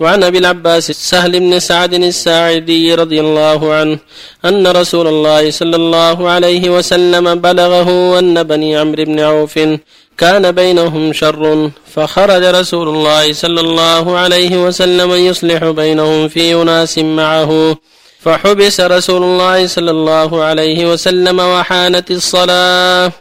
وعن أبي العباس سهل بن سعد الساعدي رضي الله عنه أن رسول الله صلى الله عليه وسلم بلغه أن بني عمرو بن عوف كان بينهم شر فخرج رسول الله صلى الله عليه وسلم يصلح بينهم في أناس معه فحبس رسول الله صلى الله عليه وسلم وحانت الصلاة.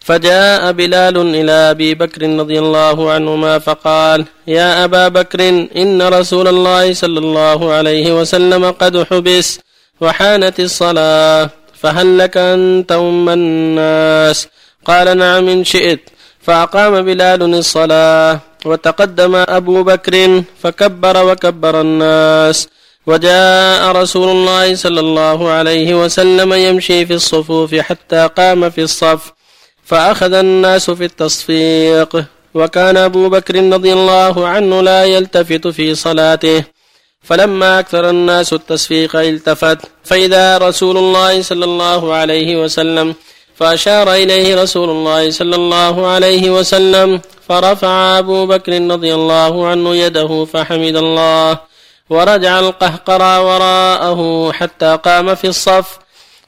فجاء بلال إلى أبي بكر رضي الله عنهما فقال يا أبا بكر إن رسول الله صلى الله عليه وسلم قد حبس وحانت الصلاة فهل لك أن تؤم الناس؟ قال نعم إن شئت. فأقام بلال الصلاة وتقدم أبو بكر فكبر وكبر الناس. وجاء رسول الله صلى الله عليه وسلم يمشي في الصفوف حتى قام في الصف. فأخذ الناس في التصفيق. وكان أبو بكر رضي الله عنه لا يلتفت في صلاته. فلما أكثر الناس التصفيق التفت. فإذا رسول الله صلى الله عليه وسلم فأشار إليه رسول الله صلى الله عليه وسلم فرفع أبو بكر رضي الله عنه يده فحمد الله ورجع القهقرى وراءه حتى قام في الصف.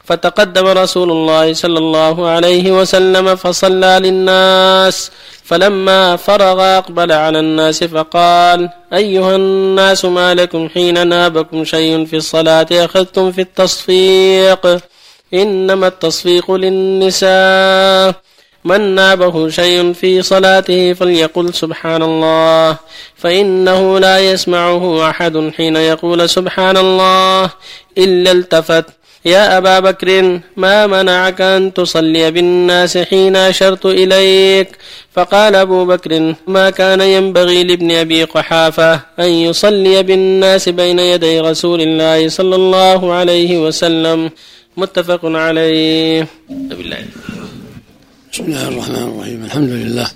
فتقدم رسول الله صلى الله عليه وسلم فصلى للناس. فلما فرغ أقبل على الناس فقال أيها الناس ما لكم حين نابكم شيء في الصلاة أخذتم في التصفيق؟ إنما التصفيق للنساء. من نابه شيء في صلاته فليقل سبحان الله. فإنه لا يسمعه أحد حين يقول سبحان الله إلا التفت يا أبا بكر ما منعك أن تصلي بالناس حين أشرت إليك؟ فقال أبو بكر ما كان ينبغي لابن أبي قحافة أن يصلي بالناس بين يدي رسول الله صلى الله عليه وسلم. متفق عليه. بالله. بسم الله الرحمن الرحيم. الحمد لله.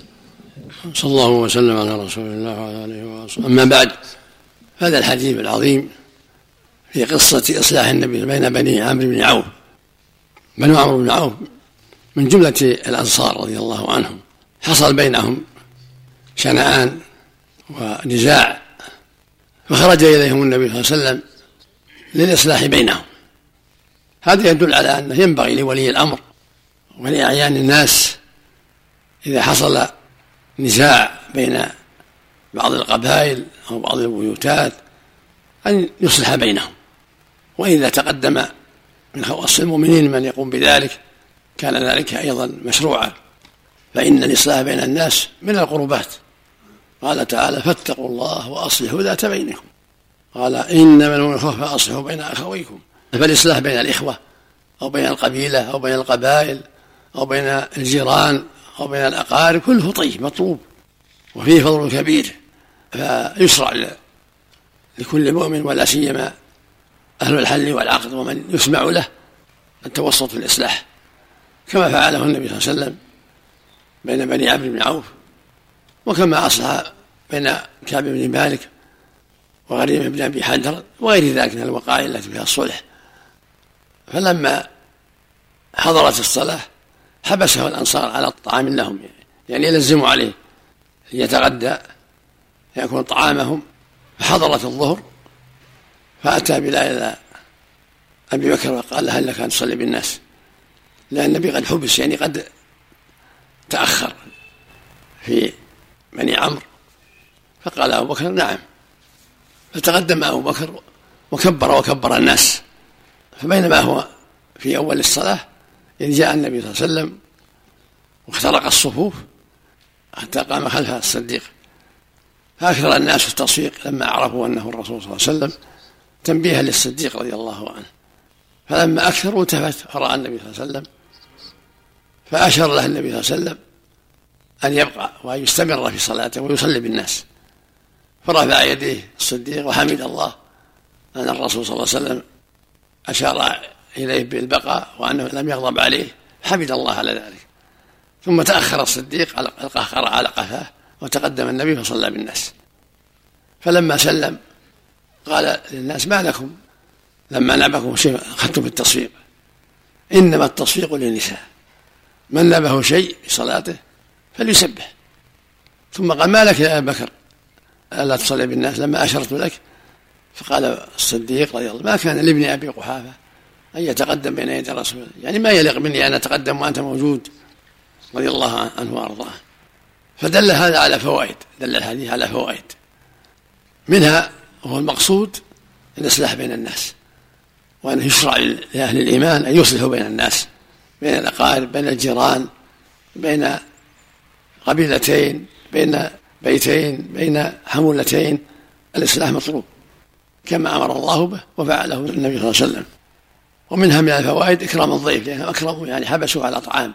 صلى الله وسلم على رسول الله وعلى آله وصحبه. أما بعد هذا الحديث العظيم في قصة إصلاح النبي بين بني عمرو بن عوف. بنو عمرو بن عوف من جملة الأنصار رضي الله عنهم. حصل بينهم شنعان ونزاع فخرج إليهم النبي صلى الله عليه وسلم للإصلاح بينهم. هذا يدل على أنه ينبغي لولي الأمر ولأعيان الناس إذا حصل نزاع بين بعض القبائل أو بعض البيوتات أن يصلح بينهم. وإذا تقدم من خواص المؤمنين من يقوم بذلك كان ذلك أيضا مشروعا. فإن الإصلاح بين الناس من القربات. قال تعالى فاتقوا الله وأصلحوا ذات بينكم. قال إنما المؤمنون فأصلحوا بين أخويكم. فالإصلاح بين الإخوة أو بين القبيلة أو بين القبائل أو بين الجيران أو بين الأقارب كله طيب مطلوب. وفيه فضل كبير. فيشرع لكل مؤمن ولا سيما أهل الحل والعقد ومن يسمع له التوسط في الإصلاح كما فعله النبي صلى الله عليه وسلم بين بني عبد بن عوف وكما أصلح بين كعب بن مالك وغريم بن أبي حجر وغير ذلك من الوقائع التي فيها الصلح. فلما حضرت الصلاة حبسه الأنصار على طعام لهم يعني يلزموا عليه ليتغدى يأكل طعامهم. فحضرت الظهر فأتى بلال إلى أبي بكر وقال له هل لك أن تصلي بالناس. لأن النبي قد حبس يعني قد تأخر في بني عمرو. فقال أبو بكر نعم. فتقدم أبو بكر وكبر وكبر الناس. فبينما هو في أول الصلاة إذ جاء النبي صلى الله عليه وسلم واخترق الصفوف حتى قام خلفه الصديق. فأكثر الناس التصفيق لما عرفوا أنه الرسول صلى الله عليه وسلم. تنبيها للصديق رضي الله عنه. فلما أكثروا التفت فرأى النبي صلى الله عليه وسلم. فأشار له النبي صلى الله عليه وسلم أن يبقى وأن يستمر في صلاته ويصلي بالناس. فرفع يديه الصديق وحمد الله أن الرسول صلى الله عليه وسلم أشار إليه بالبقاء وأنه لم يغضب عليه. حمد الله على ذلك. ثم تأخر الصديق على قفاه وتقدم النبي فصلى بالناس. فلما سلم قال للناس ما لكم؟ لما نبكم شيء أخذتم في التصفيق إنما التصفيق للنساء. من نبه شيء في صلاته فليسبح. ثم قال ما لك يا أبا بكر؟ ألا تصلي بالناس لما أشرت لك. فقال الصديق رضي الله ما كان لابن أبي قحافة أن يتقدم بين يدي رسول الله يعني ما يليق مني أن أتقدم وأنت موجود رضي الله عنه وأرضاه. فدل هذا على فوائد دل الحديث على فوائد. منها هو المقصود الإصلاح بين الناس وأنه يشرع لأهل الإيمان أن يصلحوا بين الناس بين الأقارب بين الجيران بين قبيلتين بين بيتين بين حمولتين الإصلاح مطلوب كما أمر الله به وفعله النبي صلى الله عليه وسلم. ومنها من الفوائد إكرام الضيف لأنهم أكرموا يعني حبسوا على طعام.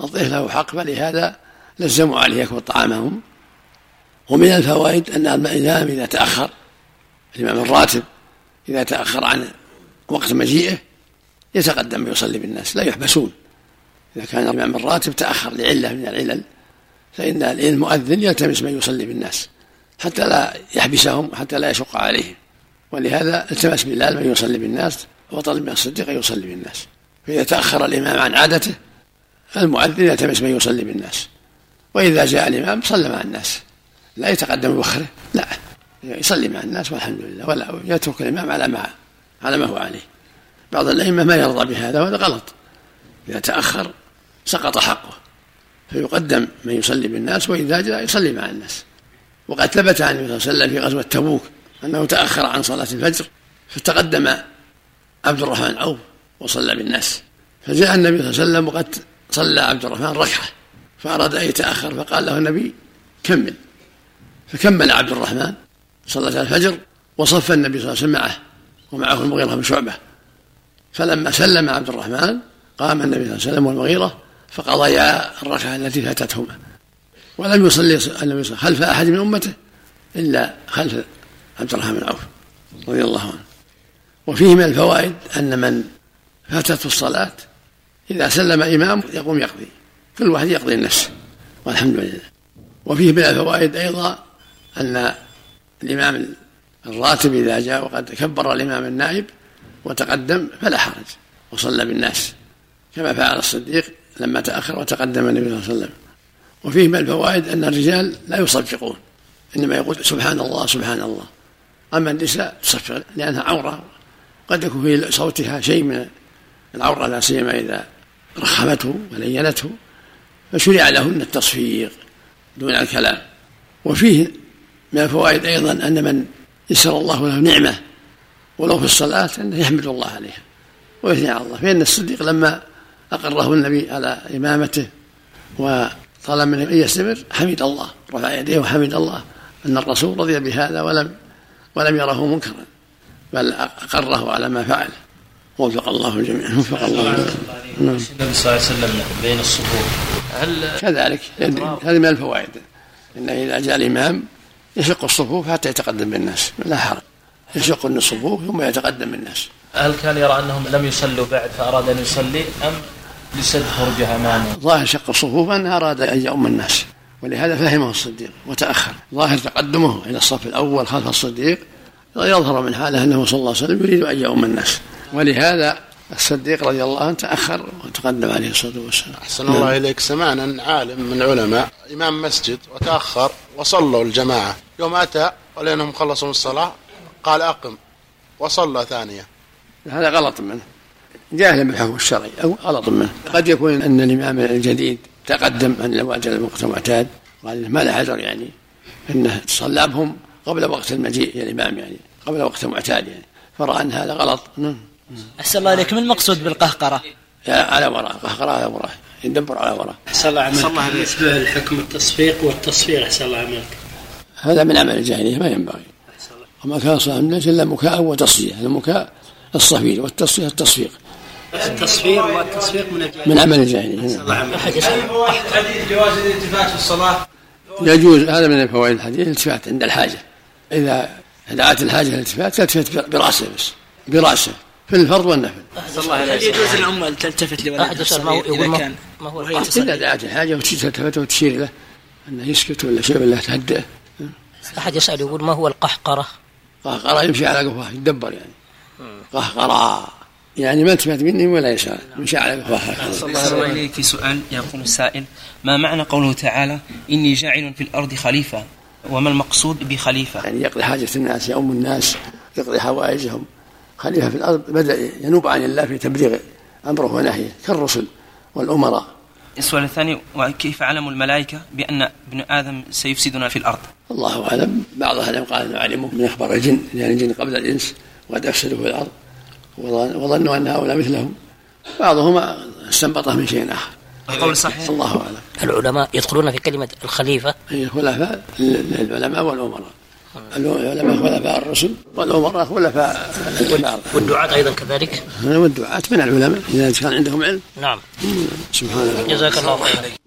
الضيف له حق فلهذا لزموا عليه يكون طعامهم. ومن الفوائد أن الإمام إذا تأخر الإمام الراتب إذا تأخر عن وقت مجيئه يتقدم ويصلي بالناس لا يحبسون. إذا كان الإمام الراتب تأخر لعلة من العلل فإن المؤذن يلتمس من يصلي بالناس حتى لا يحبسهم وحتى لا يشق عليهم. ولهذا التمس بلال من يصلي بالناس وطلب من الصديق أن يصلي بالناس. فإذا تأخر الإمام عن عادته المؤذن يلتمس من يصلي بالناس. وإذا جاء الإمام صلى مع الناس. لا يتقدم بوخره لا. يصلي مع الناس والحمد لله ولا يترك الإمام على ما على ما هو عليه. بعض الأئمة ما يرضى بهذا وهذا غلط. إذا تأخر سقط حقه فيقدم من يصلي بالناس وإذا جاء يصلي مع الناس. وقد ثبت عن النبي صلى الله عليه وسلم في غزوة تبوك أنه تأخر عن صلاة الفجر فتقدم عبد الرحمن عوف وصلى بالناس. فجاء النبي صلى الله عليه وسلم وقد صلى عبد الرحمن ركعة فأراد أن يتأخر فقال له النبي كمل. فكمل عبد الرحمن صلاة الفجر وصف النبي صلى الله عليه وسلم معه ومعه المغيرة بن شعبة. فلما سلم عبد الرحمن قام النبي صلى الله عليه وسلم والمغيرة فقضيا الركعة التي فاتتهما. ولم يصلي النبي صلى خلف أحد من أمته إلا خلف عبد الرحمن بن عوف رضي الله عنه. وفيه من الفوائد أن من فاتته الصلاة إذا سلم إمام يقوم يقضي كل واحد يقضي النفس والحمد لله. وفيه من الفوائد أيضا أن الإمام الراتب إذا جاء وقد كبر الإمام النائب وتقدم فلا حرج وصلى بالناس كما فعل الصديق لما تأخر وتقدم النبي صلى الله عليه وسلم. وفيه من الفوائد أن الرجال لا يصفقون إنما يقول سبحان الله سبحان الله. أما النساء تصفق لأنها عورة قد يكون في صوتها شيء من العورة لا سيما إذا رخمته ولينته فشرع لهن التصفيق دون الكلام. وفيه من الفوائد أيضا أن من يسر الله له نعمة ولو في الصلاة أنه يحمد الله عليها ويثني على الله. فإن الصديق لما أقره النبي على إمامته وطلب منه أن يستمر حمد الله رفع يديه وحمد الله أن الرسول رضي بهذا ولم ولم يره منكرا بل أقره على ما فعل وفق الله الجميع وفق الله نعم. النبي صلى الله عليه وسلم بين الصفوف هل كذلك هذه من الفوائد. انه إذا جاء الإمام يشق الصفوف حتى يتقدم بالناس. لا حرج. يشق الصفوف ثم يتقدم بالناس. هل كان يرى أنهم لم يصلوا بعد فأراد أن يصلي أم لسد فرجه أمامه؟ ظاهر شق الصفوف انه أراد أن يؤم الناس. ولهذا فهمه الصديق وتأخر. ظاهر تقدمه إلى الصف الأول خلف الصديق يظهر من حاله أنه صلى الله عليه وسلم يريد أن يؤم الناس. ولهذا الصديق رضي الله عنه تأخر وتقدم عليه الصلاة والسلام. أحسن الله نعم. إليك. سمعنا عالم من العلماء إمام مسجد وتأخر. وصلوا الجماعة. يوم أتى ولأنهم خلصوا من الصلاة قال أقم. وصلى ثانية. هذا غلط منه. جاهل بالحكم الشرعي. أو غلط منه. قد يكون أن الإمام الجديد تقدم عن الوقت المعتاد. قال ما له عذر يعني. أنه صلى بهم قبل وقت المجيء يا الإمام يعني. قبل وقت المعتاد يعني. فرأى أن هذا غلط. نعم أحسن الله عليك ما المقصود بالقهقرة؟ على وراء. قهقرة على وراء. يدبر على وراء. أحسن الله عملك بالنسبة للحكم التصفيق والتصفير أحسن الله عملك هذا من عمل الجاهلية ما ينبغي. وما كان صلى الله عليه إلا مكاء وتصفية. المكاء الصفير والتصفية التصفيق. التصفير والتصفيق من الجاهلية. من عمل الجاهلية حديث جواز الالتفات في الصلاة؟ يجوز. هذا من الفوائد الحديث الالتفات عند الحاجة. إذا دعت الحاجة الالتفات تلتفت برأسه بس. برأسه. في الفرض والنفل هل يجوز الأمة تلتفت لولدها إذا كان. ما هو إذا دعت الحاجة وتلتفت وتشير له؟ أنه يسكت ولا شيء ولا تهدئه أحد يسأل يقول ما هو القهقرة؟ قهقرة يمشي على قفاه يتدبر يعني. قهقرة يعني ما انتبهت مني ولا يسأل يمشي على قفاه. صلى الله إليك. سؤال يقول السائل ما معنى قوله تعالى إني جاعل في الأرض خليفة؟ وما المقصود بخليفة؟ يعني يقضي حاجة الناس يؤم الناس يقضي حوائجهم. خليفة في الأرض بدأ ينوب عن الله في تبليغ أمره ونهيه كالرسل والأمراء. السؤال الثاني وكيف علم الملائكة بأن ابن آدم سيفسدنا في الأرض؟ الله أعلم. بعض أهل قال أنه علموا من أخبار الجن لأن الجن قبل الإنس وقد أفسدوا في الأرض وظنوا أن هؤلاء مثلهم. بعضهم استنبطه من شيء آخر. القول صحيح. الله أعلم. العلماء يدخلون في كلمة الخليفة. هي خلفاء العلماء والأمراء. العلماء خلفاء الرسل. والأمراء خلفاء الكبار والدعاة أيضا كذلك؟ والدعاة من العلماء إذا كان عندهم علم. نعم. سبحان الله. جزاك الله خيرا.